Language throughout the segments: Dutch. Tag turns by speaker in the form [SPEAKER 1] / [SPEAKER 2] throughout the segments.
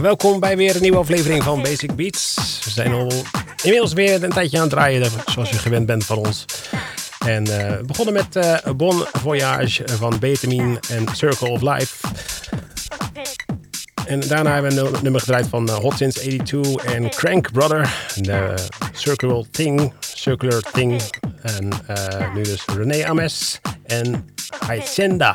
[SPEAKER 1] Welkom bij weer een nieuwe aflevering van Basic Beats. We zijn al inmiddels weer een tijdje aan het draaien, zoals u gewend bent van ons. En eh, we begonnen met eh, Bon Voyage van Betamine en Circle of Life. En daarna hebben we een nummer gedraaid van eh, Hot Since 82 en Crank Brother. De Circular Thing, Circular Thing. En nu dus René Ames en Hacienda.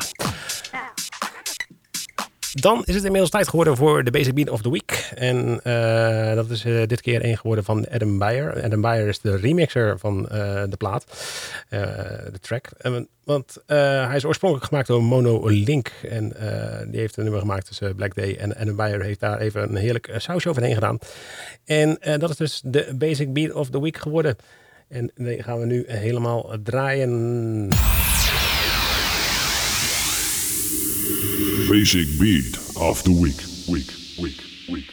[SPEAKER 1] Dan is het inmiddels tijd geworden voor de Basic Beat of the Week. En eh, dat is eh, dit keer één geworden van Adam Beyer. Adam Beyer is de remixer van eh, de plaat, de track. En, want hij is oorspronkelijk gemaakt door Mono Link. En die heeft een nummer gemaakt tussen Black Day. En Adam Beyer heeft daar even een heerlijk sausje overheen gedaan. En dat is dus de Basic Beat of the Week geworden. En die gaan we nu helemaal draaien.
[SPEAKER 2] Basic Beat of the Week. Week, week, week,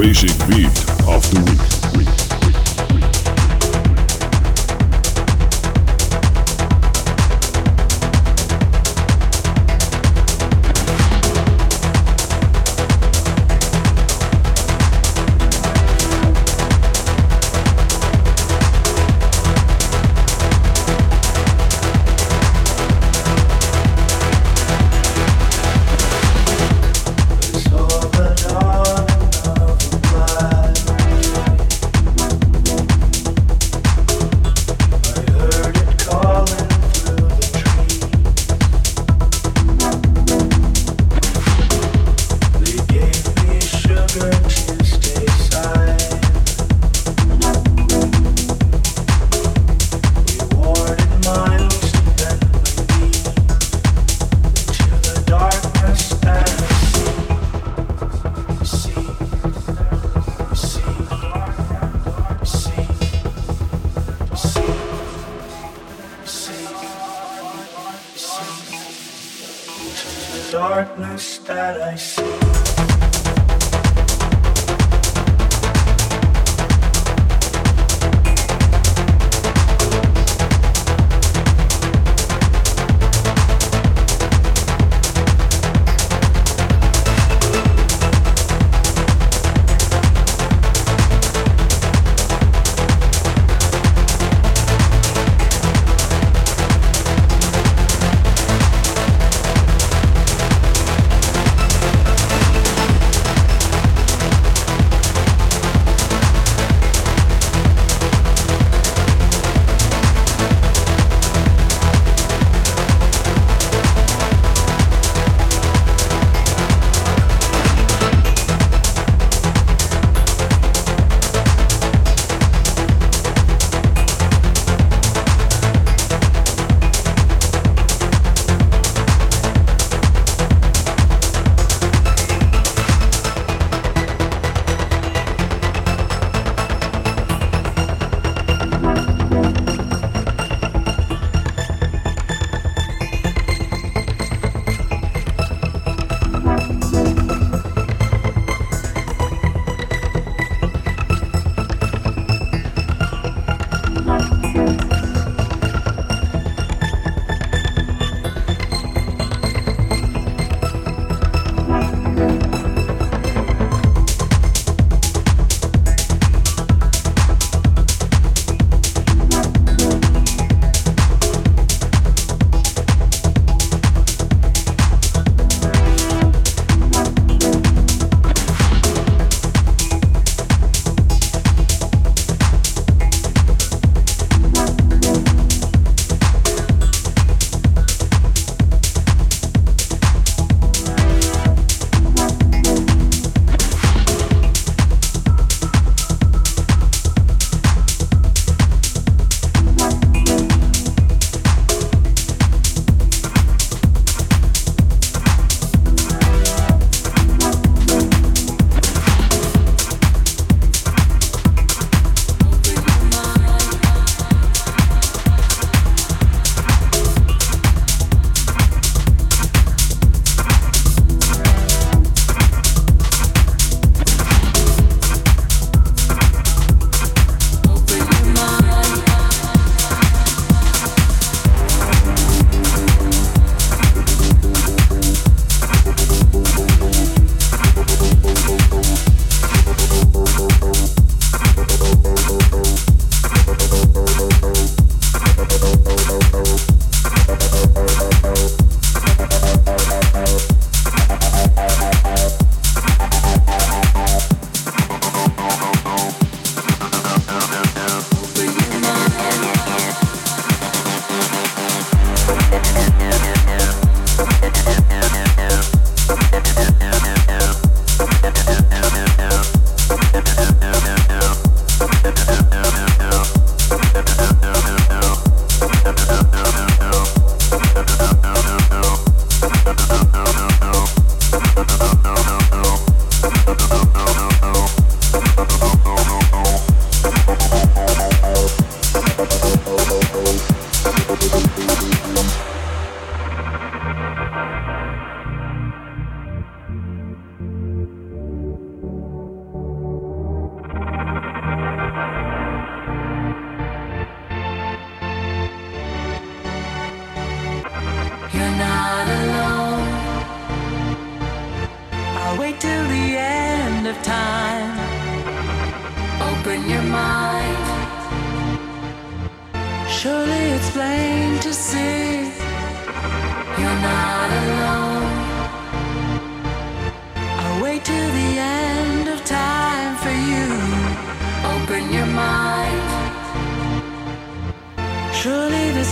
[SPEAKER 2] Basic Beat of the Week.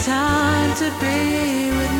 [SPEAKER 3] Time to be with me.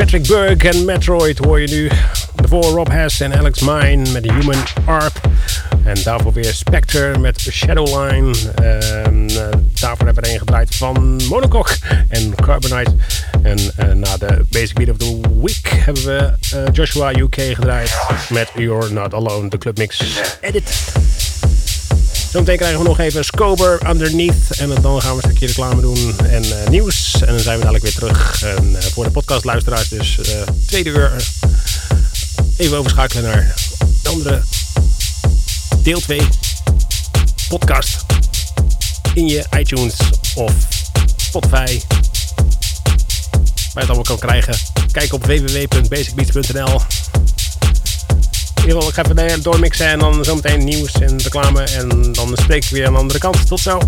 [SPEAKER 1] Patrick Burke en Metroid hoor je nu. Daarvoor Rob Hess en Alex Mine met Human Arp. En daarvoor weer Spectre met Shadowline. En, uh, daarvoor hebben we er een gedraaid van Monocoque en Carbonite. En uh, na de Basic Beat of the Week hebben we uh, Joshua UK gedraaid met You're Not Alone, de Clubmix Edit. Zometeen krijgen we nog even Scober Underneath. En dan gaan we een stukje reclame doen en uh, En dan zijn we dadelijk weer terug. Uh, voor de podcastluisteraars dus uh, tweede uur. Even overschakelen naar de andere deel 2 podcast. In je iTunes of Spotify. Waar je het allemaal kan krijgen. Kijk op www.basicbeats.nl ik ga even doormixen en dan zometeen nieuws en reclame. En dan spreek ik weer aan de andere kant. Tot zo.